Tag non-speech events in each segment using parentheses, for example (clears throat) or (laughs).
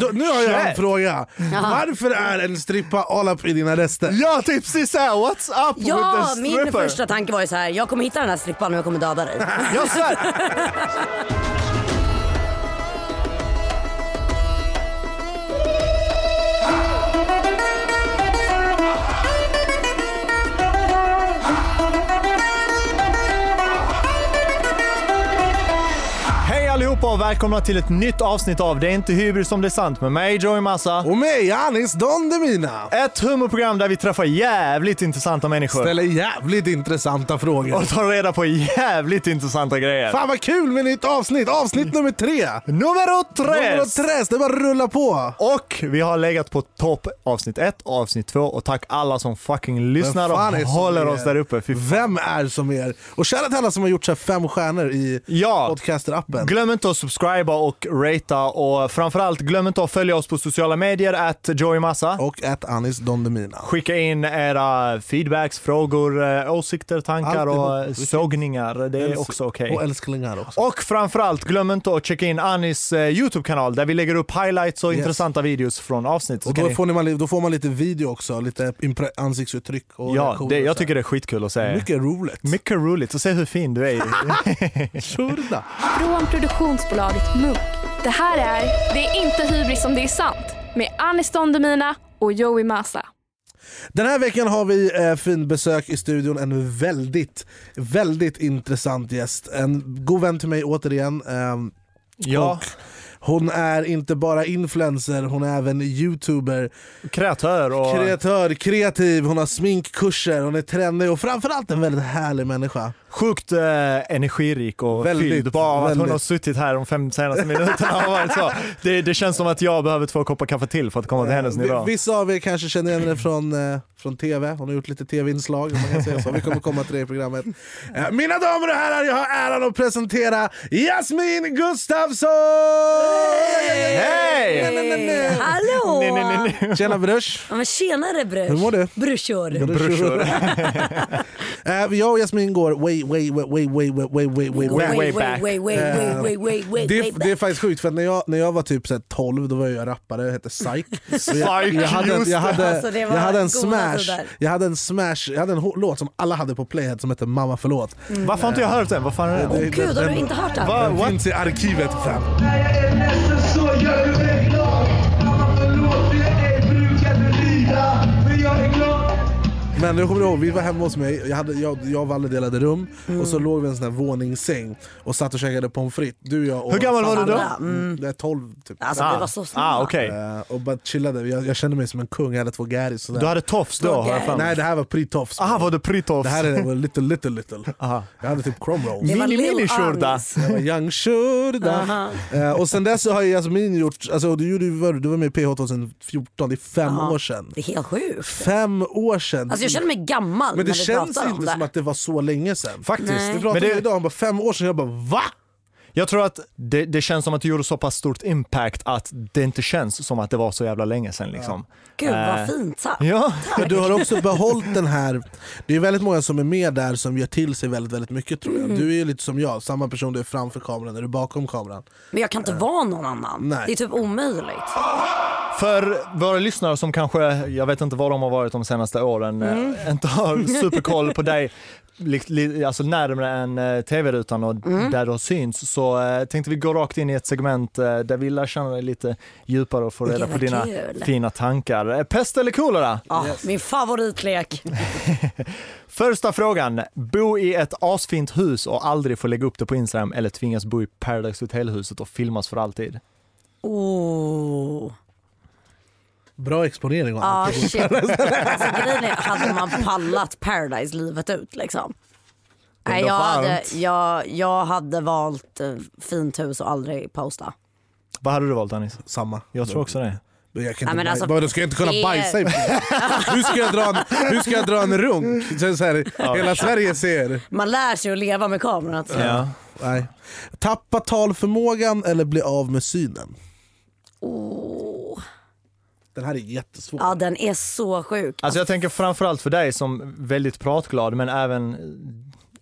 Då, nu har jag en fråga. Varför är en strippa all up i dina rester? Ja, typ precis såhär, what's up Ja, with the min stripper? första tanke var ju så här: jag kommer hitta den här strippan och jag kommer döda dig. Jag svär! (laughs) allihopa och välkomna till ett nytt avsnitt av Det är inte hybris som det är sant med mig Joey Massa. Och mig, Anis Don Demina. Ett humorprogram där vi träffar jävligt intressanta människor. Ställer jävligt intressanta frågor. Och tar reda på jävligt intressanta grejer. Fan vad kul med nytt avsnitt! Avsnitt nummer tre! Nummer tres! tres, det bara rullar på! Och vi har legat på topp avsnitt ett och avsnitt två och tack alla som fucking lyssnar och håller er? oss där uppe. Fy. Vem är som er? Och shoutout till alla som har gjort så här fem stjärnor i Ja, podcaster-appen. glöm inte att subscriba och ratea och framförallt glöm inte att följa oss på sociala medier, at Joey Massa. Och att Anis Don Demina. Skicka in era feedbacks, frågor, eh, åsikter, tankar och eh, Alltihop. sågningar. Det är också okej. Och älsklingar också. Och framförallt, glöm inte att checka in Anis eh, YouTube-kanal där vi lägger upp highlights och Yes. intressanta videos från avsnitt. Så Och då får, ni, då får man lite video också, lite ansiktsuttryck och Ja, det, och jag tycker det är skitkul att se. Mycket roligt. Mycket roligt att se hur fin du är. (laughs) (laughs) Från produktionsbolaget Munk. Det här är Det är inte hybris som det är sant med Anis Don Demina och Joey Massa. Den här veckan har vi eh, fin besök i studion, en väldigt, väldigt intressant gäst. En god vän till mig återigen. ehm, ja, Och hon är inte bara influencer, hon är även youtuber, kreatör och... kreatör, kreativ, hon har sminkkurser, hon är trendig och framförallt en väldigt härlig människa. Sjukt eh, energirik och Väldigt, fylld. Bara av att hon väldigt. har suttit här de fem senaste (laughs) minuterna har varit så. Det, det känns som att jag behöver två koppar kaffe till för att komma till hennes Eh, nivå. vi- Vissa av er kanske känner igen henne från, eh, från TV, hon har gjort lite TV-inslag, om man kan säga så. vi kommer komma till det i programmet. Eh, mina damer och herrar, jag har äran att presentera Jasmin Gustafsson! Hej! Hallå! Nej, nej, nej, nej. Tjena Brush! Ja, men tjenare brös. Hur mår du? Brorsor. Brorsor. Eh, jag och Jasmin går way, way, way, way, way, way, way, way, Way, way way. back. Way, way, way, way, way, way, Det, way är- det är back. faktiskt sjukt för när jag, när jag var typ så här 12 då var jag rappare, jag hette Psych. Och jag, hade, jag, Alltså, jag en smash, jag hade en smash, jag hade en låt som alla hade på playhead som hette Mamma förlåt. Varför har inte jag hört den? Vad fan är det? Det- Gud, har du inte hört den? Den finns i arkivet fram. Men jag kommer ihåg, vi var hemma hos mig, jag, hade, jag, jag och Valle delade rum och så låg vi i en sån här våningssäng och satt och käkade pommes frites. Du, jag och Hur gammal var du då? Mm. Det är 12 typ. Alltså vi var så snabba. Ah, okej. Eh, och bara chillade, jag, jag kände mig som en kung, jag hade två gäris. Du hade tofs då? mig. Nej det här var pre-tofs. Aha, var du pre-tofs? Det här är var little little little. Aha. Jag hade typ chrome rolls. Det var Mini, mini skjorta. Anis. Jag var young shurda. Eh, och sen dess så har Jasmin gjort, alltså, du, gjorde, du var med i PH 2014, det är fem Ja. år sedan. Det är helt sjukt. Fem år sedan! Alltså jag känner mig gammal men det när vi känns pratar om inte det. som att det var så länge sedan. Faktiskt. Nej. Vi pratade Men det- om idag, bara fem år sedan, jag bara va? Jag tror att det, det känns som att du gjorde så pass stort impact att det inte känns som att det var så jävla länge sedan. Liksom. Gud vad Eh, fint sagt. Ja. Men du har också behållit den här, det är väldigt många som är med där som gör till sig väldigt, väldigt mycket tror jag. Du är ju lite som jag, samma person du är framför kameran, är du bakom kameran. Men jag kan inte vara någon annan. Nej. Det är typ omöjligt. För våra lyssnare som kanske, jag vet inte var de har varit de senaste åren, eh, inte har superkoll på dig, alltså närmare än eh, tv-rutan och där du har syns, så eh, tänkte vi gå rakt in i ett segment eh, där vi lär känna dig lite djupare och få reda Gud, på dina kul. fina tankar. Pest eller kolera? Ah, Min favoritlek. (laughs) Första frågan, bo i ett asfint hus och aldrig få lägga upp det på Instagram eller tvingas bo i Paradise Hotel-huset och filmas för alltid? Oh. Bra exponering. Ah, shit. Alltså, grejen är, hade man pallat Paradise livet ut liksom? Nej, jag, hade, jag, jag hade valt eh, fint hus och aldrig posta. Vad hade du valt Anis? Samma. Jag tror också det. Men Jag kan Nej, inte baj- alltså, då ska jag inte kunna det bajsa i (laughs) hur ska, jag dra en, hur ska jag dra en runk? Så, här, hela Sverige ser. Man lär sig att leva med kameran. alltså. Ja. Nej. Tappa talförmågan eller bli av med synen? Åh. Den här är jättesvår. Ja den är så sjuk. Alltså jag tänker framförallt för dig som väldigt pratglad men även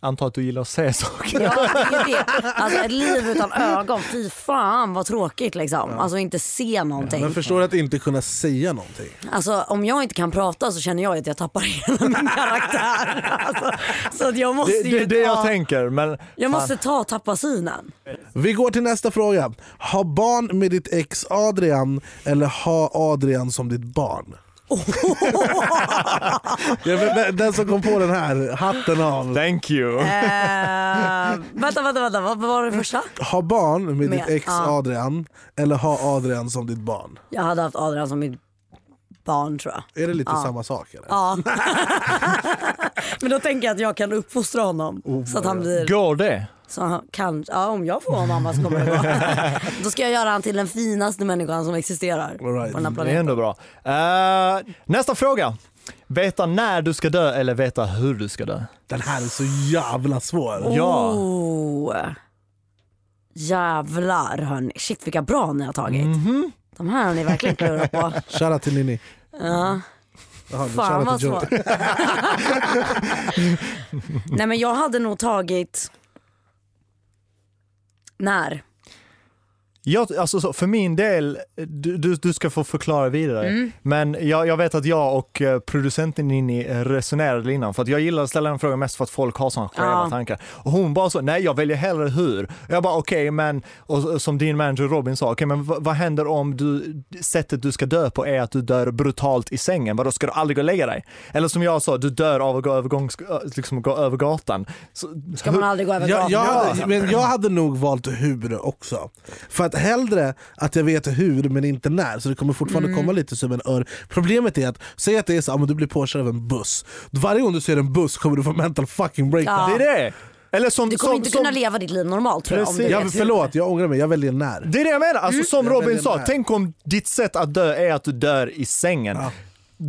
antar att du gillar att se saker. Ja, det är det. (laughs) Alltså ett liv utan ögon, fy fan vad tråkigt liksom. Alltså inte se någonting. Men förstår du att inte kunna säga någonting? Alltså om jag inte kan prata så känner jag att jag tappar (laughs) hela min karaktär. Alltså, så att jag måste Det, ju det, det jag ta, tänker men jag måste ta tappa synen. Vi går till nästa fråga. Ha barn med ditt ex Adrian eller ha Adrian som ditt barn? Ja, men- men den som kom på den här, hatten av. thank you. Eh, vänta, vänta, vänta, vad vad var det första? Ha barn med, Med- ditt ex ja. Adrian eller ha Adrian som ditt barn. Jag hade haft Adrian som mitt barn tror jag. Är det lite samma sak? Eller? Ja. (laughs) (laughs) Men då tänker jag att jag kan uppfostra honom så att han blir Går det? så han kan, ja om jag får vara mamma så kommer det gå. (laughs) Då ska jag göra han till den finaste människan som existerar All right. på den här Det är planeten. ändå bra. Eh, nästa fråga. Veta när du ska dö eller veta hur du ska dö? Den här är så jävla svår. Ja. Oh. Jävlar hörni, shit vilka bra ni har tagit. Mhm. De här har ni verkligen klurat på. (laughs) Shoutout till Ninni. Ja. Jaha, Fan vad svårt. (laughs) Nej men jag hade nog tagit när? Jag, alltså, så, för min del, du, du, du ska få förklara vidare, Mm. men jag, jag vet att jag och eh, producenten Ninni resonerade innan, för att jag gillar att ställa den frågan mest för att folk har sådana skeva Ja. tankar. Och hon bara så, nej jag väljer hellre hur. Jag bara okej, men, och, som din manager Robin sa, okej men vad, vad händer om du, sättet du ska dö på är att du dör brutalt i sängen, vadå ska du aldrig gå och lägga dig? Eller som jag sa, du dör av att gå över, gångs, liksom, gå över gatan. Så, Ska man aldrig gå över Jag, gatan? jag, hade, men jag hade nog valt hur också. För att hellre att jag vet hur men inte när, så det kommer fortfarande Mm. komma lite som en ör. Problemet är att, säg att det är så att du blir påkörd av en buss. Varje gång du ser en buss kommer du få mental fucking breakdown. Ja. Det är det! Eller som, Du kommer som, inte som, kunna leva ditt liv normalt tror jag. Om du. Ja, vet förlåt, jag ångrar mig. Jag väljer när. Det är det jag menar, alltså, Mm. som Jag Robin sa, med. tänk om ditt sätt att dö är att du dör i sängen.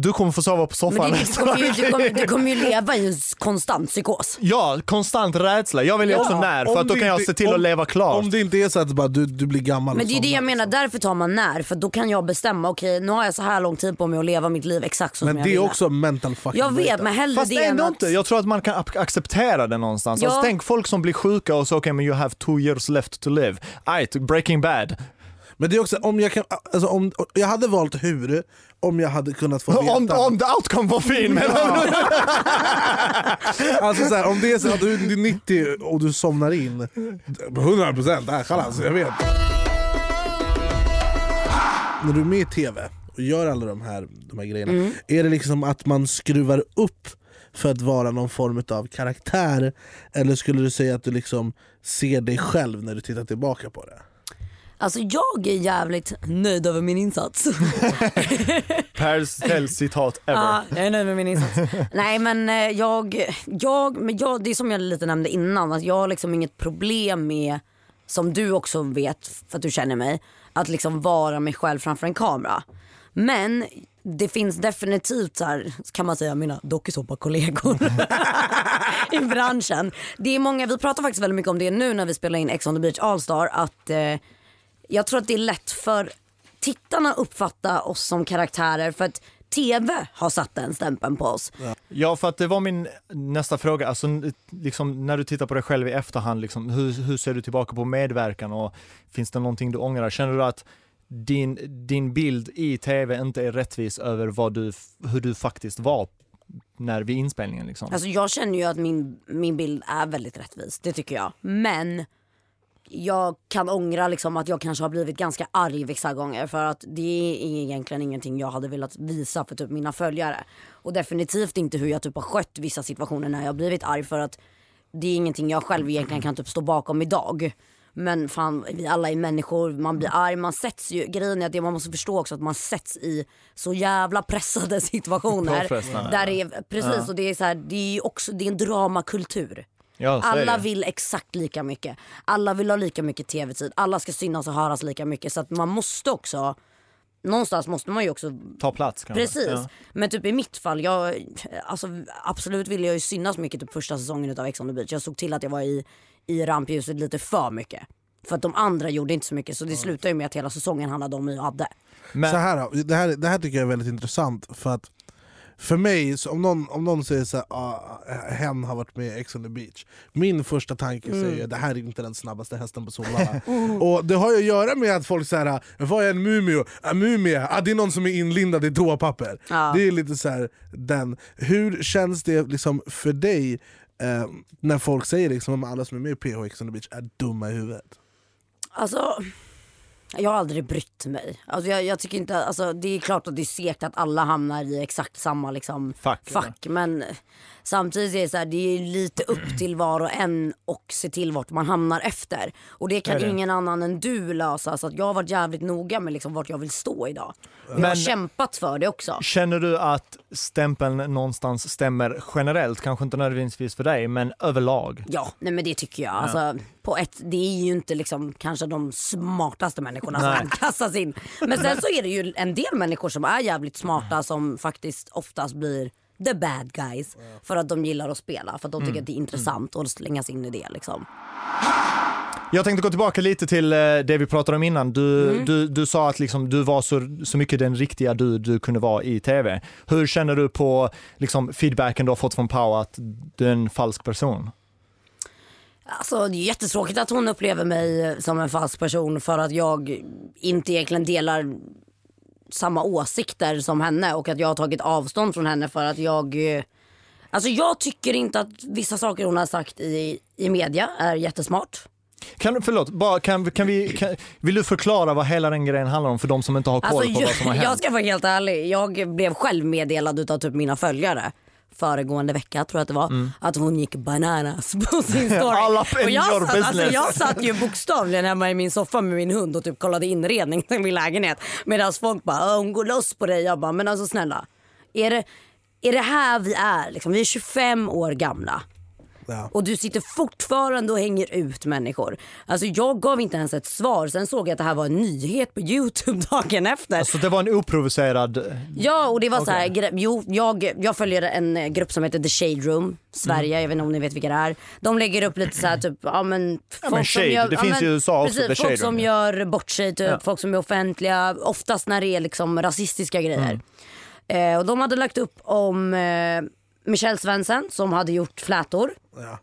Du kommer få sova på Men soffan det, du, kommer ju, du, kommer, du kommer ju (laughs) leva i en konstant psykos. Ja, konstant rädsla. Jag väljer också när, för att då kan jag se till om- att leva klart. Om det inte är så att bara, du, du blir gammal Men det är det jag menar, därför tar man när. För då kan jag bestämma, okej nu har jag så här lång tid på mig att leva mitt liv exakt så Men som jag det är vill. också mental fucking Jag vet men hellre Fast det än att... inte. Jag tror att man kan acceptera det någonstans. Ja. Alltså, tänk folk som blir sjuka och så, okej men you have two years left to live. Right, breaking bad. Men det är också, om jag, kan, alltså, om, jag hade valt hur om jag hade kunnat få veta. Om, om the outcome var fin du? (laughs) Alltså så här, om det är så att du är 90 och du somnar in, 100% äh, chalas, jag vet. När du är med i TV och gör alla de här, de här grejerna, Mm. är det liksom att man skruvar upp för att vara någon form av karaktär? Eller skulle du säga att du liksom ser dig själv när du tittar tillbaka på det? Alltså jag är jävligt nöjd över min insats. (laughs) Pers citat ever. Ja, jag är nöjd med min insats. Nej men eh, jag, jag, men jag, det är som jag lite nämnde innan, att jag har liksom inget problem med, som du också vet för att du känner mig, att liksom vara mig själv framför en kamera. Men det finns definitivt så här, kan man säga, mina dokusåpakollegor (laughs) i branschen. Det är många, vi pratar faktiskt väldigt mycket om det nu när vi spelar in Ex on the beach All-star, att eh, jag tror att det är lätt för tittarna att uppfatta oss som karaktärer för att TV har satt den stämpeln på oss. Ja, för att det var min nästa fråga. Alltså, liksom, när du tittar på dig själv i efterhand, liksom, hur, hur ser du tillbaka på medverkan och finns det någonting du ångrar? Känner du att din, din bild i tv inte är rättvis över vad du, hur du faktiskt var när vid inspelningen? Liksom? Alltså jag känner ju att min, min bild är väldigt rättvis, det tycker jag. Men jag kan ångra liksom att jag kanske har blivit ganska arg vissa gånger för att det är egentligen ingenting jag hade velat visa för typ mina följare. Och definitivt inte hur jag typ har skött vissa situationer när jag har blivit arg för att det är ingenting jag själv egentligen kan typ stå bakom idag. Men fan, vi alla är människor, man blir arg, man sätts ju, grejen är att det man måste förstå också att man sätts i så jävla pressade (laughs) situationer. Där det är, precis, och det är så här, det är också, det är en dramakultur. Ja, Alla det. vill exakt lika mycket. Alla vill ha lika mycket tv-tid. Alla ska synas och höras lika mycket. Så att man måste också någonstans måste man ju också Ta plats kanske. Precis. Ja. Men typ i mitt fall, jag, alltså, absolut ville jag ju synas mycket typ första säsongen utav Ex on the beach. Jag såg till att jag var i, i rampljuset lite för mycket. För att de andra gjorde inte så mycket så det slutade ju med att hela säsongen handlade om hur jag hade. Men, Så här, då, det, här, det här tycker jag är väldigt intressant för att för mig, om, någon, om någon säger så här, ah, hen har varit med i Ex on the beach Min första tanke Mm. säger det här är inte den snabbaste hästen på Solvalla (laughs) Och det har ju att göra med att folk säger vad är en mumio? En mumie? Ah, det är någon som är inlindad i toapapper Ja. Det är lite så här, den. Hur känns det liksom för dig eh, när folk säger liksom, att alla som är med i PH Ex on the beach är dumma i huvudet? Alltså, jag har aldrig brytt mig. Alltså, jag, jag tycker inte, alltså, det är klart att det är segt att alla hamnar i exakt samma liksom, Fack, fack men samtidigt är det, så här, det är lite upp (clears throat) till var och en och se till vart man hamnar efter. Och det kan det? ingen annan än du lösa så att jag har varit jävligt noga med liksom, vart jag vill stå idag. Och Jag har Men- kämpat för det också. Känner du att stämpeln någonstans stämmer generellt? Kanske inte nödvändigtvis för dig, men överlag? Ja, nej men det tycker jag. Alltså, på ett, det är ju inte liksom kanske de smartaste människorna Nej. som kastas in. Men sen så är det ju en del människor som är jävligt smarta som faktiskt oftast blir the bad guys. För att de gillar att spela, för att de tycker att det är intressant att slängas in i det liksom. Jag tänkte gå tillbaka lite till eh, det vi pratade om innan. Du, Mm. du, du sa att liksom, du var så, så mycket den riktiga du du kunde vara i tv. Hur känner du på liksom, feedbacken du har fått från Pau att du är en falsk person? Alltså det är jättetråkigt att hon upplever mig som en falsk person för att jag inte egentligen delar samma åsikter som henne och att jag har tagit avstånd från henne för att jag eh, Alltså jag tycker inte att vissa saker hon har sagt i, i media är jättesmart. Kan, förlåt, bara, kan, kan vi, kan, vill du förklara vad hela den grejen handlar om för de som inte har koll Alltså, på vad som har hänt? jag ska vara helt ärlig, jag blev själv meddelad utav typ mina följare föregående vecka tror jag att det var, att hon gick bananas på (laughs) sin story. Mm. Alla och jag, satt, alltså, jag satt ju bokstavligen hemma i min soffa med min hund och typ kollade inredning till min lägenhet. Medan folk bara, "Åh, hon går loss på dig. Jag bara, men alltså snälla. Är det, är det här vi är? Liksom, vi är 25 år gamla. Ja. Och du sitter fortfarande och hänger ut människor. Alltså jag gav inte ens ett svar. Sen såg jag att det här var en nyhet på Youtube dagen efter. Så det var en oprovocerad... Ja och det var så här, jo jag, jag följer en eh, grupp som heter The Shade Room Sverige, jag vet inte om ni vet vilka det är. De lägger upp lite så här typ, ja men folk men som Shade, gör, det ja, finns men, i USA också, precis, folk som gör bort sig typ, folk som är offentliga, oftast när det är liksom rasistiska grejer. Mm. Eh, och de hade lagt upp om eh, Michelle Svensson som hade gjort flätor. Ja.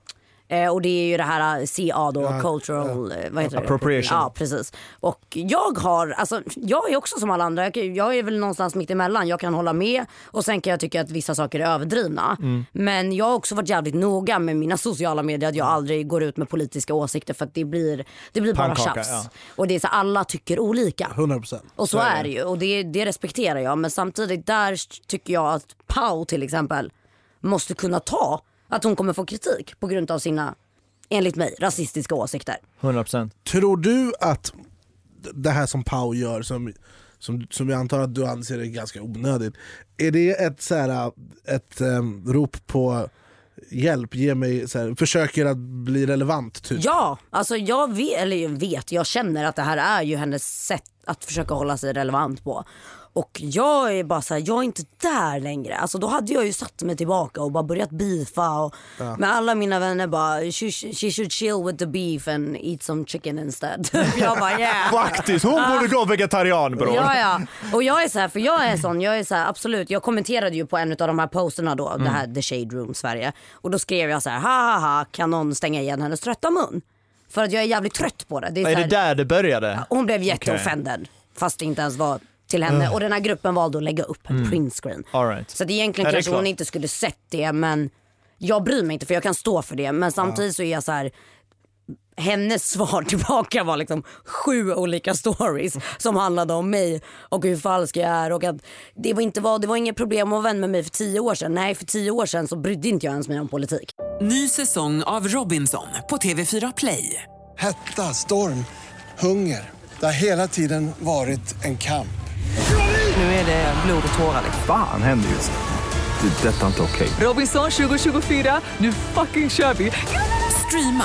Eh, och det är ju det här CA då, cultural, eh, vad heter det? Appropriation. Ja precis. Och jag har, alltså jag är också som alla andra, jag, är väl någonstans mitt emellan. Jag kan hålla med och sen kan jag tycka att vissa saker är överdrivna. Mm. Men jag har också varit jävligt noga med mina sociala medier att jag aldrig går ut med politiska åsikter för att det blir, det blir bara tjafs. ja. Och det är så alla tycker olika. 100% Och så är det ju och det, det respekterar jag. Men samtidigt där tycker jag att Pau till exempel måste kunna ta att hon kommer få kritik på grund av sina, enligt mig, rasistiska åsikter. 100%. Tror du att det här som Pau gör, som, som, som jag antar att du anser är ganska onödigt, är det ett, så här, ett um, rop på hjälp, ge mig, så här, försöker att bli relevant? Typ? Ja, alltså jag vet, eller jag vet, jag känner att det här är ju hennes sätt att försöka hålla sig relevant på. Och jag är bara såhär, jag är inte där längre. Alltså då hade jag ju satt mig tillbaka och bara börjat beefa och med alla mina vänner bara she, she should chill with the beef and eat some chicken instead. (laughs) jag bara yeah. Faktiskt, hon borde gå vegetarian bror. Ja, ja. Och jag är så här, för jag är sån, jag är så här, absolut, jag kommenterade ju på en av de här posterna då, det här The Shade Room Sverige. Och då skrev jag så här, ha ha ha, kan någon stänga igen hennes trötta mun? För att jag är jävligt trött på det. det, är Är det där det började? Hon blev jätteoffended, fast det inte ens var till henne. Och den här gruppen valde att lägga upp en printscreen. All right. Så att egentligen är kanske hon inte skulle sett det men jag bryr mig inte för jag kan stå för det. Men samtidigt så är jag så här. Hennes svar (laughs) tillbaka var liksom sju olika stories som handlade om mig och hur falsk jag är och att det var, inte var, det var inget problem att vara vän med mig för tio år sedan. Nej för tio år sedan så brydde inte jag ens mig om politik. Ny säsong av Robinson på TV4 Play. Hetta, storm, hunger. Det har hela tiden varit en kamp. Nu är det blod och tårar. Fan händer just nu. Det. är Detta är inte okej. Robinson 2024, nu fucking kör vi! Streama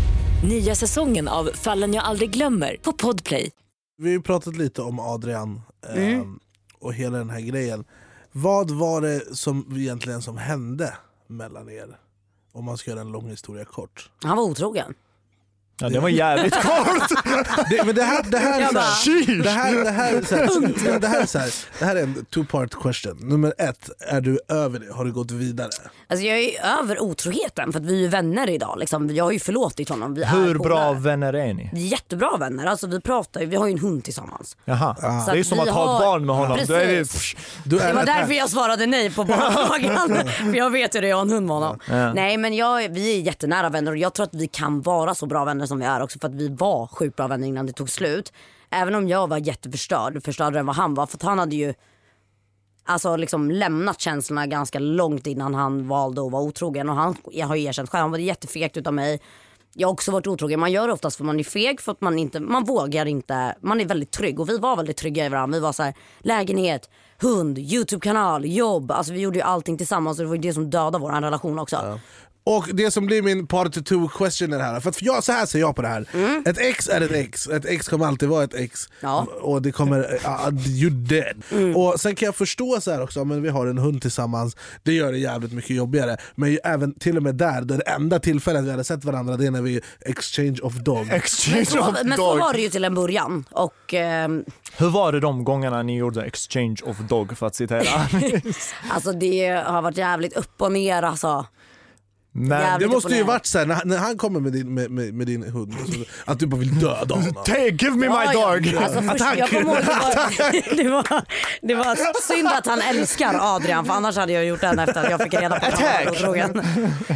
Nya säsongen av Fallen jag aldrig glömmer på Podplay. Vi har ju pratat lite om Adrian eh, Mm. och hela den här grejen. Vad var det som egentligen som hände mellan er? Om man ska göra en lång historia kort. Han var otrogen. Ja, det var jävligt (laughs) kort. Det, men det här, det här, är Jag så bara, här, det här, det här, är så här, det här är så här, det här är en two part question. Nummer ett, är du över det? Har du gått vidare? Alltså jag är över otroheten för att vi är vänner idag. Liksom. Jag har ju förlåtit honom. Vi är Hur bra vänner är ni? Vi är jättebra vänner. Alltså, vi pratar vi har ju en hund tillsammans. Jaha. Så Det är som att ha har- ett barn med honom. Då är det, Precis. Du är Det var därför jag svarade nej på (laughs) barnfrågan. för jag vet ju det, jag har en hund med honom. Ja. Nej men jag, vi är jättenära vänner och jag tror att vi kan vara så bra vänner som vi är också för att vi var sjukt bra vänner innan det tog slut. Även om jag var jätteförstörd, förstörd än vad han var. För att han hade ju alltså liksom lämnat känslorna ganska långt innan han valde att vara otrogen. Och han jag har ju erkänt själv, han var jättefegt utav mig. Jag har också varit otrogen. Man gör det oftast för man är feg, för att man, inte, man vågar inte. Man är väldigt trygg och vi var väldigt trygga i varandra. Vi var så här, lägenhet, hund, YouTube-kanal, jobb. Alltså vi gjorde ju allting tillsammans och det var ju det som dödade vår relation också. Och det som blir min part two question är det här, för, att för jag, så här ser jag på det här. Ett ex är ett ex, ett ex kommer alltid vara ett ex. Ja. Och det kommer, uh, you dead. Och sen kan jag förstå så här också, men vi har en hund tillsammans, det gör det jävligt mycket jobbigare. Men även till och med där, det enda tillfället vi hade sett varandra det är när vi exchange of dog. exchange Men, så, of men så dog. var det ju till en början. Och ehm, Hur var det de gångerna ni gjorde exchange of dog för att citera? (laughs) alltså det har varit jävligt upp och ner alltså. Jävligt Det måste ju varit såhär, när, när han kommer med din, med, med, med din hund, så, att du bara vill döda honom. (laughs) Take, give me my ja. dog! Alltså, först, Attack! jag kommer ihåg, det, var, (laughs) det, var, det var synd att han älskar Adrian för annars hade jag gjort den efter att jag fick reda på att han var otrogen.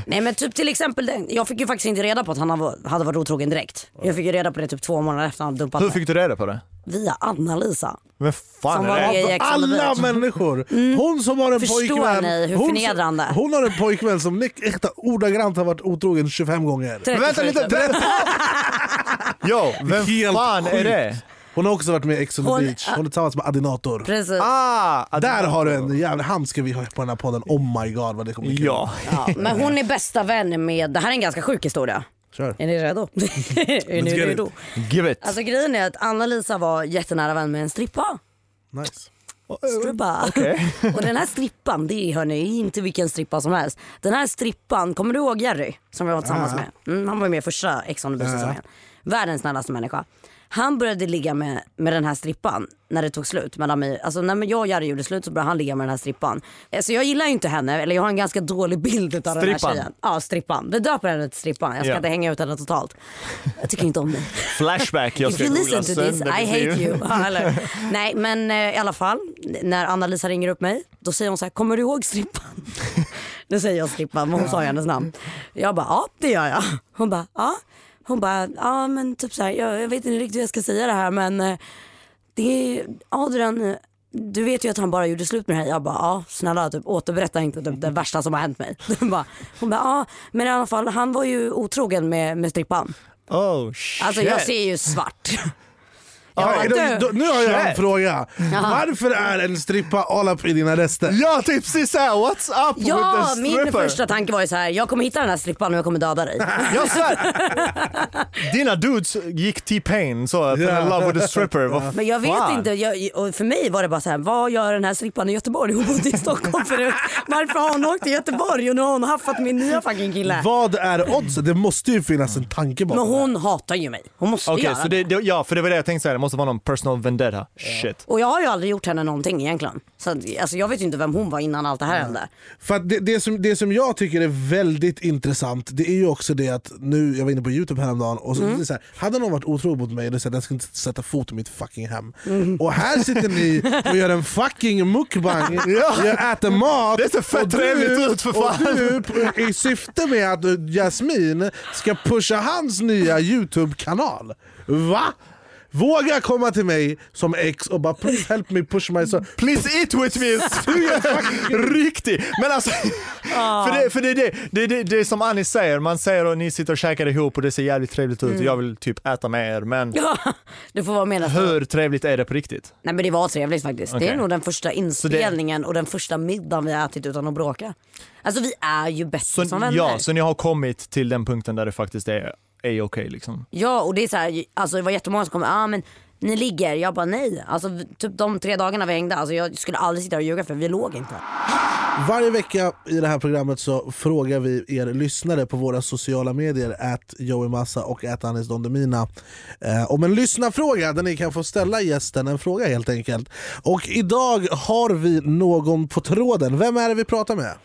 Nej men typ till exempel den, jag fick ju faktiskt inte reda på att han hade varit otrogen direkt. Jag fick ju reda på det typ två månader efter att han dumpat Hur fick du reda på det? Via Anna-Lisa. Vem fan Som är var det? the Alla människor! Hon som har en Förstår pojkvän ni hur hon, som- hon har en pojkvän som Nick äkta ordagrant har varit otrogen 25 gånger. Men vänta lite! Berätta. Jo, (laughs) vem Helt fan är sjukt. det? Hon har också varit med i Ex on the Hon- beach, hon är tillsammans med Adinator. Precis. Ah, Där har du en jävla, han ska vi ha på den här podden, oh my god vad det kommer bli kul. Ja. Ja, men hon är bästa vän med, det här är en ganska sjuk historia. Kör. Är ni redo? (laughs) är ni redo? Give it. Alltså grejen är att Anna-Lisa var jättenära vän med en strippa. Nice. Strippa. Okej. (laughs) Och den här strippan, det är hörni, inte vilken strippa som helst. Den här strippan, kommer du ihåg Jerry som vi var tillsammans med? Mm, han var med i första Ex on the beach-säsongen. Världens snällaste människa. Han började ligga med, med den här strippan när det tog slut mellan mig. Alltså när jag och Jerry gjorde slut så började han ligga med den här strippan. Alltså jag gillar ju inte henne, eller jag har en ganska dålig bild utav den här tjejen. Ja, strippan. Vi döper henne till strippan. Jag ska Ja. inte hänga ut henne totalt. Jag tycker inte om det. (laughs) Flashback, jag If ska you googla listen to this, I hate you. Ja? (laughs) Nej men eh, i alla fall, när Anna-Lisa ringer upp mig, då säger hon så här, kommer du ihåg strippan? (laughs) då säger jag strippan, men hon sa ju hennes namn. Jag bara, ja det gör jag. Hon bara, ja. Hon bara, ja men typ så här, jag, jag vet inte riktigt hur jag ska säga det här men eh, det är, Adrian, du vet ju att han bara gjorde slut med dig. Jag bara, ja snälla typ, återberätta inte typ, det värsta som har hänt mig. (laughs) Hon bara, hon bara, ja men i alla fall han var ju otrogen med, med strippan. Oh shit. Alltså jag ser ju svart. Ja, då, då, nu har jag en fråga. Varför är en strippa all up i dina rester? Ja, typ precis såhär, what's up Ja, with the min stripper? första tanke var ju så här: jag kommer hitta den här strippan och jag kommer döda dig. Jag svär! (laughs) Dina dudes gick T-Pain så, för Ja. in love with a stripper. Vad Men jag vet fan? inte, jag, och för mig var det bara så här: vad gör den här strippan i Göteborg? Hon bodde i Stockholm förut. Varför har hon åkt till Göteborg och nu har hon haffat min nya fucking kille? Vad är oddsen? Det måste ju finnas en tanke bakom Men hon hatar ju mig. Hon måste Okej, göra så det. det, ja, för det var det jag tänkte säga, måste vara någon personal vendetta. Shit. Och jag har ju aldrig gjort henne någonting egentligen. Så att, alltså, jag vet ju inte vem hon var innan allt det här hände. För att det, det, som, det som jag tycker är väldigt intressant det är ju också det att nu, jag var inne på youtube häromdagen och så, Mm. det är så här, hade någon varit otrogen mot mig då säger jag ska inte sätta fot i mitt fucking hem. Mm. Och här sitter ni och gör en (laughs) fucking mukbang, (laughs) jag äter mat Det ser fett trevligt ut, för fan. Och du i syfte med att Jasmin ska pusha hans nya youtube-kanal. Va? Våga komma till mig som ex och bara please help me push myself. Please eat with me! (laughs) Riktigt! Men alltså, för, det, för det, är det, det, det, det är som Annie säger, man säger och ni sitter och käkar ihop och det ser jävligt trevligt ut och jag vill typ äta med er men du får vara med nästa hur trevligt är det på riktigt? Nej men det var trevligt faktiskt. Det Okej. är nog den första inspelningen och den första middagen vi har ätit utan att bråka. Alltså vi är ju bäst Så, som vänner. ja, så ni har kommit till den punkten där det faktiskt är, är okej liksom? Ja och det är så här, alltså det var jättemånga som kom, ah, men ni ligger, jag bara nej. Alltså typ de tre dagarna vi hängde, alltså jag skulle aldrig sitta och ljuga för vi låg inte. Varje vecka i det här programmet så frågar vi er lyssnare på våra sociala medier, at Joey Massa och at Anis Don Demina, eh, om en lyssnarfråga där ni kan få ställa gästen en fråga helt enkelt. Och idag har vi någon på tråden. Vem är det vi pratar med?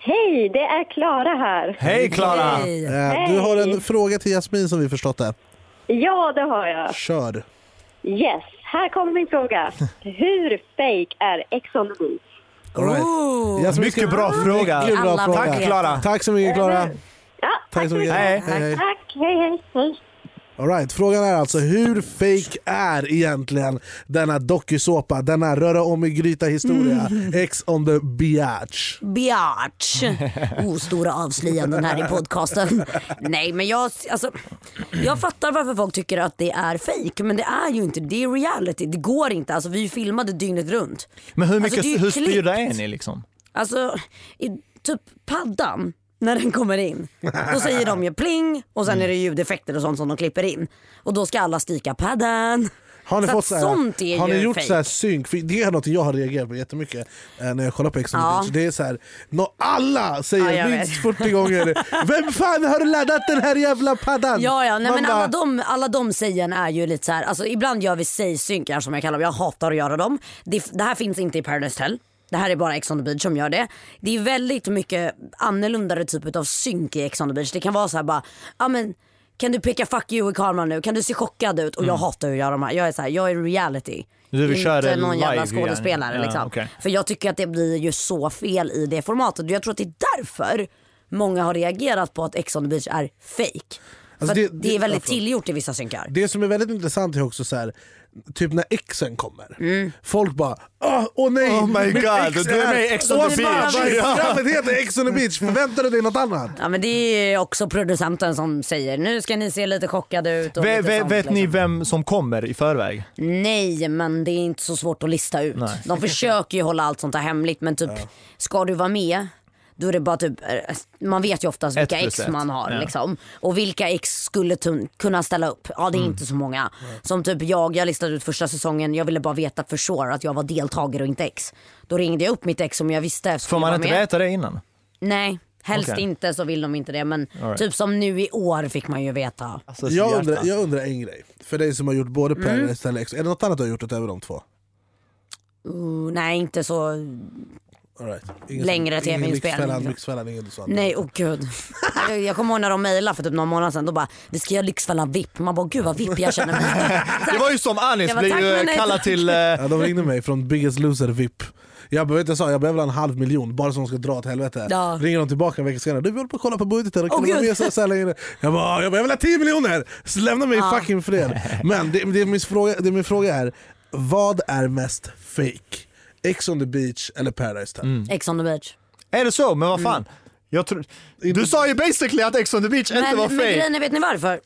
Hej, det är Klara här. Hej Klara! Eh, du har en fråga till Jasmin som vi förstått det. Ja, det har jag. Kör! Yes, här kommer min fråga. (laughs) Hur fake är Ex on the beach? All right. Jasmin, Mycket ska- bra fråga. Mycket bra Alla fråga. Tack Klara! Tack så mycket Klara. Ja, Tack så mycket. Hej. Hej, hej. Tack, hej hej. hej. All right. Frågan är alltså hur fake är egentligen denna dokusåpa, denna röra om i gryta historia, X on the beach? Biatch! Oh, stora avslöjanden här i podcasten. Nej men jag, alltså, jag fattar varför folk tycker att det är fake men det är ju inte det. är reality. Det går inte. Alltså, vi filmade dygnet runt. Men hur, Alltså, mycket, hur klippt. styrda är ni liksom? Alltså i typ paddan när den kommer in. Då säger de ju pling och sen är det ljudeffekter och sånt som de klipper in. Och då ska alla skrika paddan. Har ni, Så fått så här, sånt är har ni gjort fake. så här synk? För det är något jag har reagerat på jättemycket eh, när jag kollar på Ex on Ja. Det är så här, nå, alla säger Ja, minst vet. 40 gånger Vem fan har laddat den här jävla paddan? Ja, ja nej, Man men bara, alla de, alla de sägen är ju lite så här, alltså ibland gör vi sägsynkar som jag kallar dem, jag hatar att göra dem. Det, det här finns inte i Paradise Hotel. Det här är bara Ex on the beach som gör det. Det är väldigt mycket annorlunda typ av synk i Ex on the beach. Det kan vara så här bara, ja men kan du peka fuck you i kameran nu? Kan du se chockad ut? Och jag hatar att göra de här. Jag är så här, jag är reality. Du vill köra inte någon jävla skådespelare Ja, liksom. okej. För jag tycker att det blir ju så fel i det formatet. Jag tror att det är därför många har reagerat på att Ex on the beach är fake. Alltså det- det, det är väldigt tillgjort i vissa synkar. Det som är väldigt intressant är också så här, typ när exen kommer. Mm. Folk bara åh oh, nej, Oh my mitt God, ex du är med i Ex on the Åh, beach. Ja. Programmet heter Ex on the beach, förväntar du dig något annat? Ja men det är också producenten som säger nu ska ni se lite chockade ut. Och Ve, lite ve, sånt, vet ni liksom. vem som kommer i förväg? Nej men det är inte så svårt att lista ut. Nej. De försöker ju hålla allt sånt här hemligt men typ ska du vara med då är det bara typ, eh, man vet ju oftast vilka ex ett. man har Ja. liksom. Och vilka ex skulle kunna ställa upp? Ja det är Mm. inte så många. Som typ jag, jag listade ut första säsongen, jag ville bara veta för sure att jag var deltagare och inte ex. Då ringde jag upp mitt ex som jag visste Får man inte med. veta det innan? Nej, helst Okej. inte så vill de inte det. Men right. typ som nu i år fick man ju veta. Alltså, Jag undrar, jag undrar en grej, för dig som har gjort både Mm. Paradise och Ex, är det något annat du har gjort utöver de två? Uh, nej inte så, right. Längre TV-inspelning. Lyxfällan, inget sånt. nej oh gud. jag, jag kommer ihåg när de mejlade för typ någon månad sedan. Då bara, vi ska göra Lyxfällan VIP. Man bara, gud vad VIP jag känner mig. (laughs) Det var ju som Anis Jag bara, blev tack, ju kallad till... eh, Ja, de ringde mig från Biggest Loser VIP. Jag, behöver inte sa, jag behöver en halv miljon bara så de ska dra åt helvete. Ja. Ringer de tillbaka en vecka senare. Du vi håller på att kolla på budgeten. och Åh, kan du vara Gud. med så, så här länge? Jag bara, jag, bara, jag vill ha 10 miljoner! Så lämna mig Ja. fucking fred. Men det, det, min fråga, det min fråga är, vad är mest fake? Ex on the beach eller Paradise Hotel? Ex on the beach. Är det så? Men vad fan? Jag tror, du sa ju basically att Ex on the beach inte Men, var men fake. grejen är, vet ni varför?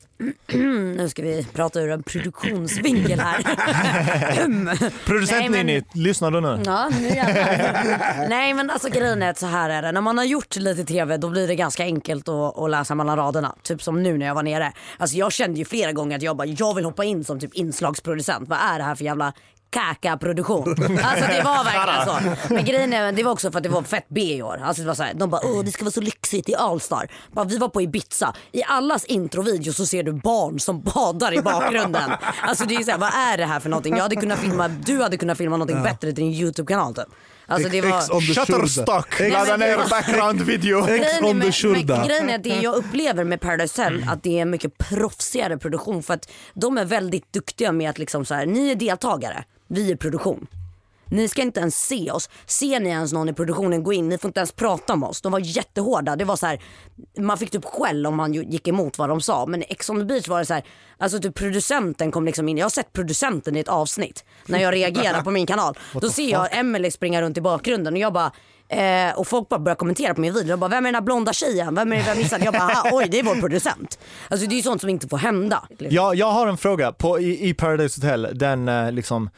(clears throat) nu ska vi prata ur en produktionsvinkel här. (laughs) (clears throat) Producent men- Ninni, lyssnar du nu? Ja, nu jävlar. Nej men alltså grejen är att så här är det. När man har gjort lite TV då blir det ganska enkelt att, att läsa mellan raderna. Typ som nu när jag var nere. Alltså jag kände ju flera gånger att jag bara, jag vill hoppa in som typ inslagsproducent. Vad är det här för jävla kaka-produktion? (laughs) Alltså det var verkligen så. Men grejen är, det var också för att det var fett B i år. Alltså det var så här, de bara, åh det ska vara så lyxigt i Allstar. Bara, vi var på Ibiza. I allas introvideo så ser du barn som badar i bakgrunden. (laughs) Alltså det är så här, vad är det här för någonting? Jag hade kunnat filma, du hade kunnat filma någonting bättre till din YouTube-kanal typ. Alltså det var... Shutterstock, ladda ner background video. Ex on the shoulder. grejen är att det jag upplever med Paradise Hotel att det är en mycket proffsigare produktion för att de är väldigt duktiga med att liksom så här, ni är deltagare, vi är produktion. ni ska inte ens se oss. Ser ni ens någon i produktionen gå in, ni får inte ens prata med oss. De var jättehårda. Det var så här, man fick typ skäll om man gick emot vad de sa. Men i Ex on the beach var det så här, alltså typ producenten kom liksom in. Jag har sett producenten i ett avsnitt när jag reagerar på min kanal. (laughs) Då ser jag Emily springa runt i bakgrunden och jag bara Eh, och folk bara börjar kommentera på min video. Jag bara, vem är den här blonda tjejen? Vem är det vi har missat? Jag bara, "Ah, oj det är vår producent. Alltså det är ju sånt som inte får hända. liksom. Jag, jag har en fråga. På, i, I Paradise Hotel, den eh, liksom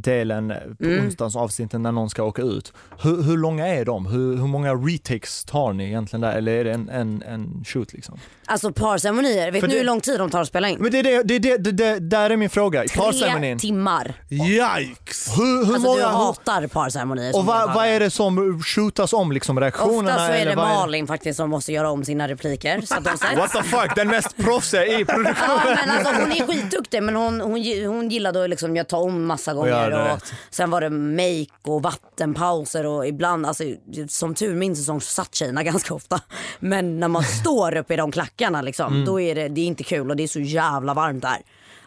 delen på Mm. onsdagens avsnitten när någon ska åka ut. Hur, hur långa är de? Hur, hur många retakes tar ni egentligen där? Eller är det en, en, en shoot liksom? Alltså parceremonier, vet För det- hur lång tid de tar att spela in? Men det är det, det, är det, det, det där är min fråga. Tre timmar. Yikes! Hur, hur alltså många, du hatar parceremonier. och vad, vad är det som shootas om? Liksom reaktionerna? Ofta så är det Malin faktiskt som måste göra om sina repliker så att de sätts. What the fuck, den mest proffsiga i Ja, produktionen. men alltså, hon är skitduktig men hon, hon, gi- hon gillade att liksom, jag ta om massa gånger. Det Och sen var det make och vattenpauser och ibland, alltså, som tur min säsong så satt tjejerna (laughs) ganska ofta. Men när man står uppe i de klackarna liksom, Mm. då är det, det är inte kul och det är så jävla varmt där.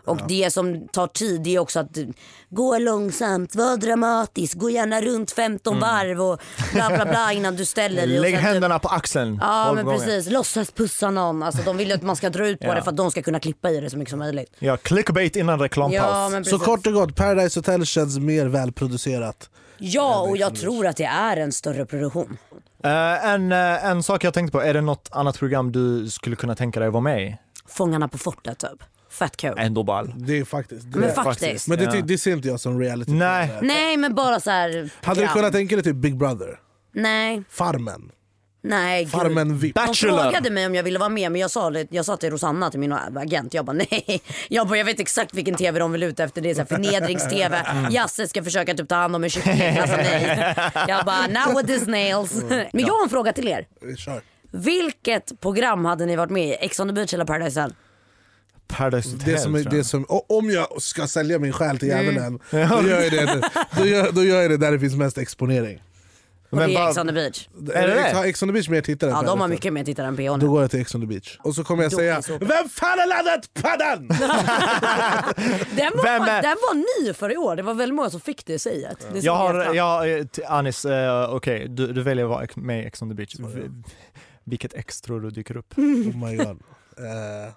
Och det som tar tid det är också att gå långsamt, var dramatisk, gå gärna runt 15 varv och bla bla bla innan du ställer dig. Lägg typ- händerna på axeln. Ja men gånger. precis, låtsas pussa någon. Alltså, de vill ju att man ska dra ut på Ja. det för att de ska kunna klippa i det så mycket som möjligt. Ja, clickbait innan reklampaus. Ja, men Så kort och gott, Paradise Hotel känns mer välproducerat. Ja och jag tror att det är en större produktion. Eh, en, eh, en sak jag tänkte på, är det något annat program du skulle kunna tänka dig vara med i? Fångarna på fortet typ. Fett kul. Ändå ball. Det är faktiskt det. Men är faktiskt. Men det, ty- Ja. det ser inte jag som reality. Nej. Nej men bara så här. Hade du program. kunnat tänka dig typ Big Brother? Nej, Farmen? nej gud. Farmen VIP? De Bachelor. frågade mig om jag ville vara med men jag sa, det- jag sa till Rosanna, till min agent, jag bara nej. Jag, bara, jag vet exakt vilken tv de vill ut efter. Det är så här förnedrings-tv. Jasse ska försöka typ ta hand om en kyckling. Alltså nej. Jag bara now with these nails. Men jag har en fråga till er. Kör. Vilket program hade ni varit med i? Ex on the beach eller Paradise Hotel? Paradise Hotel Det som, är- det som, om jag ska sälja min själ till djävulen, (laughs) då, gör jag det, då, gör, då gör jag det där det finns mest exponering. Och Men det är Ex on the beach. Är det det? Har Ex on the beach mer tittare Ja de har mycket mer tittare än PH Då går jag till Ex on the beach. Och så kommer jag Då säga Vem fan har laddat paddan? (laughs) Den var, Vem är- den var ny för i år. Det var väldigt många som fick det säget. Det såg Jag har, jag, eh, Anis, eh, okej, du, du väljer att vara ex- med i Ex on the beach. Vilket ex tror du dyker upp? Oh my god. Eh,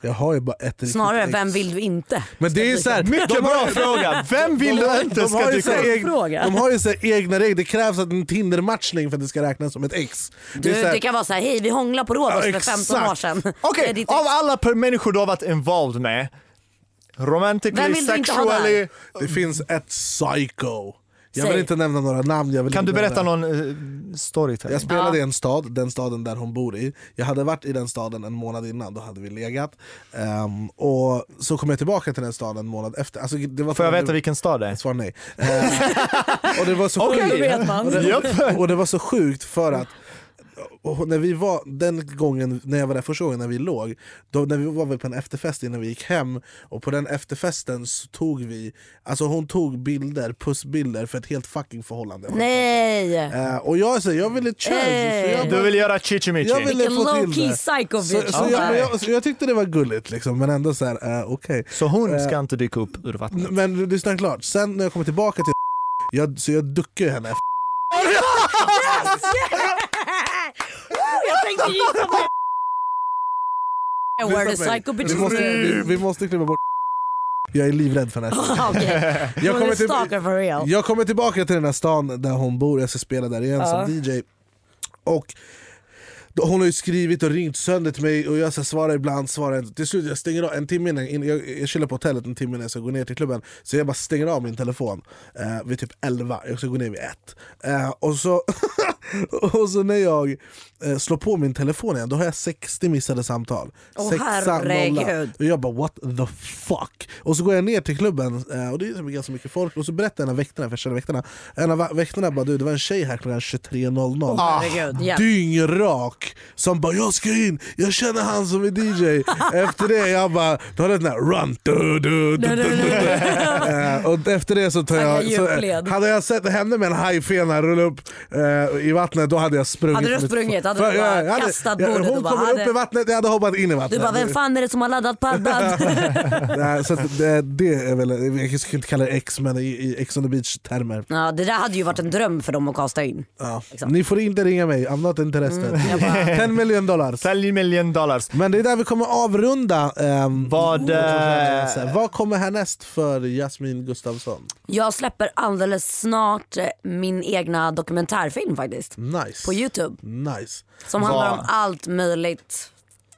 jag har ju bara ett Snarare, vem vill du inte? Men det är ju så här, Mycket bra fråga! (laughs) Vem vill du inte ska dyka upp? De har ju så här egna regler, det krävs att en Tinder-matchning för att det ska räknas som ett ex. Det är Du, så här- det kan vara så här, hej vi hånglar på Rhodos Ja, för 15 år sedan. Okej, Det ditt av alla per- människor du har varit involved med, romantically, sexually, Det finns ett psycho. Jag vill inte nämna några namn. Jag vill kan du berätta nämna- någon uh, story Jag spelade i en stad, den staden där hon bor i. Jag hade varit i den staden en månad innan, då hade vi legat. Ehm, och så kom jag tillbaka till den staden en månad efter. Alltså, det var Får jag veta vilken stad det är? Svar nej. Ehm, och det var så (laughs) sjukt. Man. Och det, och det var så sjukt för att och när vi var, den gången när jag var där första gången när vi låg, då, när vi var väl på en efterfest innan vi gick hem och på den efterfesten så tog vi, alltså hon tog bilder, pussbilder för ett helt fucking förhållande. Nej! Eh, och jag, så, jag ville try, så jag, Du vill göra jag chichimichi? ville Vilken få low till key det. psycho Så, bitch. så, jag, Okej. jag, så jag tyckte det var gulligt liksom, men ändå så här, eh, okej. Så hon Eh, ska inte dyka upp ur vattnet? Men lyssna klart, sen när jag kommer tillbaka till jag, så jag duckar henne. (laughs) jag tänkte gissa på Where the psycho bitch vi, måste, vi, vi måste klippa bort Jag är livrädd för den här Ah, (laughs) Okej, jag kommer, till, jag kommer tillbaka till den här stan där hon bor, jag ska spela där igen Ja. som DJ. Och hon har ju skrivit och ringt sönder till mig och jag så svarar ibland, svarar inte. Till slut jag stänger av en timme innan- jag, jag chillar på hotellet en timme innan jag ska gå ner till klubben. Så jag bara stänger av min telefon eh, vid typ 11, jag ska gå ner vid 1. Eh, och, så, (laughs) (laughs) och så när jag eh, slår på min telefon igen, då har jag 60 missade samtal. Åh, Sexa, herregud. Och jag bara what the fuck? Och så går jag ner till klubben eh, och det är ganska mycket folk och så berättar en av väktarna, för jag känner väktarna, en av väktarna bara du det var en tjej här klockan 23.00 Herregud, hjälp. dyngrak som bara jag ska in, jag känner han som är DJ. (laughs) Efter det jag bara, då har den här run du, du, du, du. Eh, Och efter det så tar jag, så, hade jag sett henne med en hajfena rulla upp i vattnet då hade jag sprungit. Hade du sprungit? Hade du bara jag hade- kastat jag- bordet Hon kommer upp hade- i vattnet, jag hade hoppat in i vattnet. Du bara, vem fan är det som har laddat paddan? (laughs) Nej, så att det, det är väl, jag ska inte kalla det X men i, i X on the beach termer. ja, det där hade ju varit en dröm för dem att kasta in. Ja. Ni får inte ringa mig, I'm not interested. Mm, bara- (laughs) 10 million dollars. 10 million dollars. Men det är där vi kommer avrunda. Um, Vad, eh, vad kommer härnäst för Jasmin Gustafsson? Jag släpper alldeles snart eh, min egna dokumentärfilm faktiskt. Nice. På Youtube. Nice. Som Vad- handlar om allt möjligt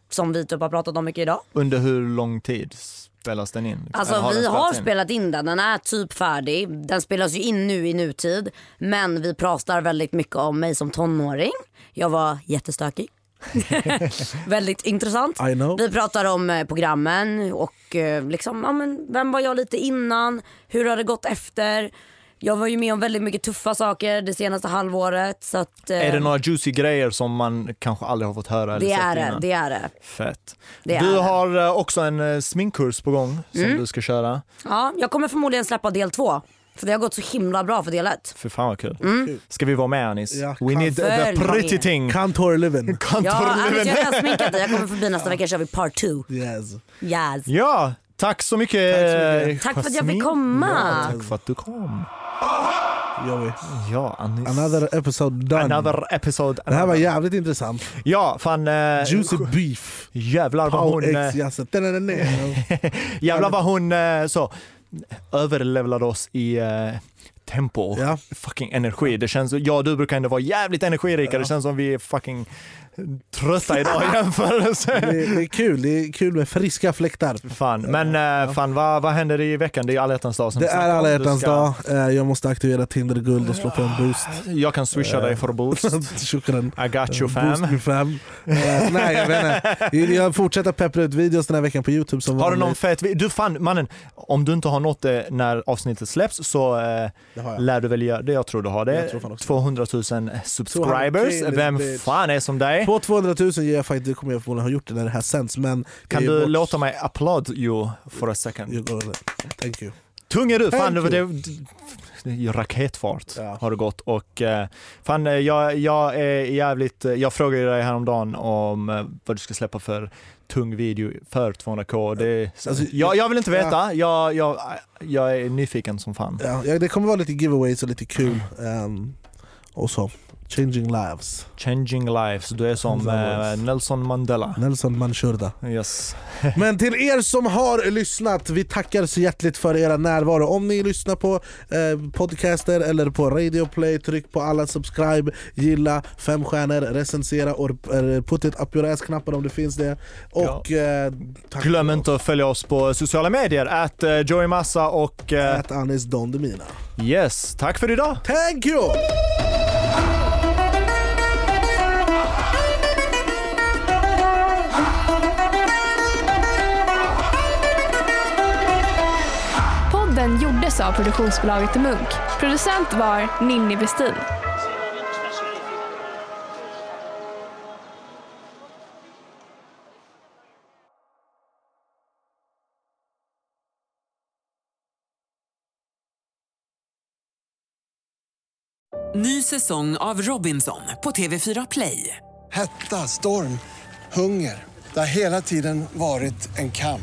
som vi typ har pratat om mycket idag. Under hur lång tid spelas den in? Alltså Eller vi har in? spelat in den, den är typ färdig. Den spelas ju in nu i nutid. Men vi pratar väldigt mycket om mig som tonåring. Jag var jättestökig. (laughs) väldigt intressant. Vi pratar om eh, programmen och eh, liksom, ja, men, vem var jag lite innan? Hur har det gått efter? Jag var ju med om väldigt mycket tuffa saker det senaste halvåret. Så att, eh, Är det några juicy grejer som man kanske aldrig har fått höra eller det sett är det, innan? det är det. Fett. Det du det. har eh, också en eh, sminkkurs på gång som Mm. du ska köra. Ja, jag kommer förmodligen släppa del två. För det har gått så himla bra för del ett. För fan vad kul. Mm. Ska vi vara med Anis? Ja, We need the pretty thing. Kantor Livin. (laughs) Kantor Ja, Alice, Livin. jag har (laughs) sminkat dig. Jag kommer förbi nästa vecka kör vi part two. Yes. Yes. Ja, tack så mycket. Tack så mycket. Tack för att jag fick komma. Ja, tack för att du kom. Joey. Ja, Anis. Another episode done. Another episode. Det här var another- jävligt intressant. Ja, fan. Eh, Juicy beef. Jävlar vad hon... Eh, X, yes. Da-da-da-da. Jävlar vad hon eh, så överlevlade oss i eh, tempo Ja. fucking energi. Det känns, jag och du brukar ändå vara jävligt energirika. Det känns som vi är fucking trötta idag i jämförelse. Det, det är kul, det är kul med friska fläktar. Fan, men eh, fan vad, vad händer i veckan? Det är alla hjärtans dag Det är alla hjärtans ska- dag. Eh, Jag måste aktivera Tinder guld och slå på en boost. Jag kan swisha dig för boost. (laughs) Shukran. I got you Boost fam. me fam. Eh, nej jag vet inte. Jag fortsätter peppra ut videos den här veckan på youtube som Har du någon fet Du fan mannen, om du inte har nått det när avsnittet släpps så eh, lär du väl göra det. Jag tror du har det. tror fan också. 200 000 subscribers. 200K, Vem fan är som dig? På 200 000 ger jag faktiskt, det kommer jag förmodligen ha gjort det när det här sänds men Kan du bort- låta mig applaud you for a second? You. Thank you. Tung är du, fan det, det, raketfart Ja. har det gått och eh, fan eh, jag, jag är jävligt, eh, jag frågade dig häromdagen om vad du ska släppa för tung video för 200k. Det, Alltså, jag, jag vill inte ja. veta, jag, jag, jag är nyfiken som fan. Ja, ja, det kommer vara lite giveaways och lite kul. Um, (clears throat) och så. Changing lives. Changing lives, du är som eh. Nelson Mandela. Nelson Manshurda. Yes. (laughs) Men till er som har lyssnat, vi tackar så hjärtligt för era närvaro. Om ni lyssnar på eh, podcaster eller på Radio Play, tryck på alla subscribe, gilla, fem stjärnor, recensera och eh, put it up your ass-knappen om det finns det. Och eh, tack Glöm inte att följa oss på sociala medier, att uh, Joey Massa och eh, Att Anis Don Demina. yes, tack för idag! Thank you! Podden gjordes av produktionsbolaget Munk. Producent var Ninni Westin. Ny säsong av Robinson på TV4 Play. Hetta, storm, hunger. Det har hela tiden varit en kamp.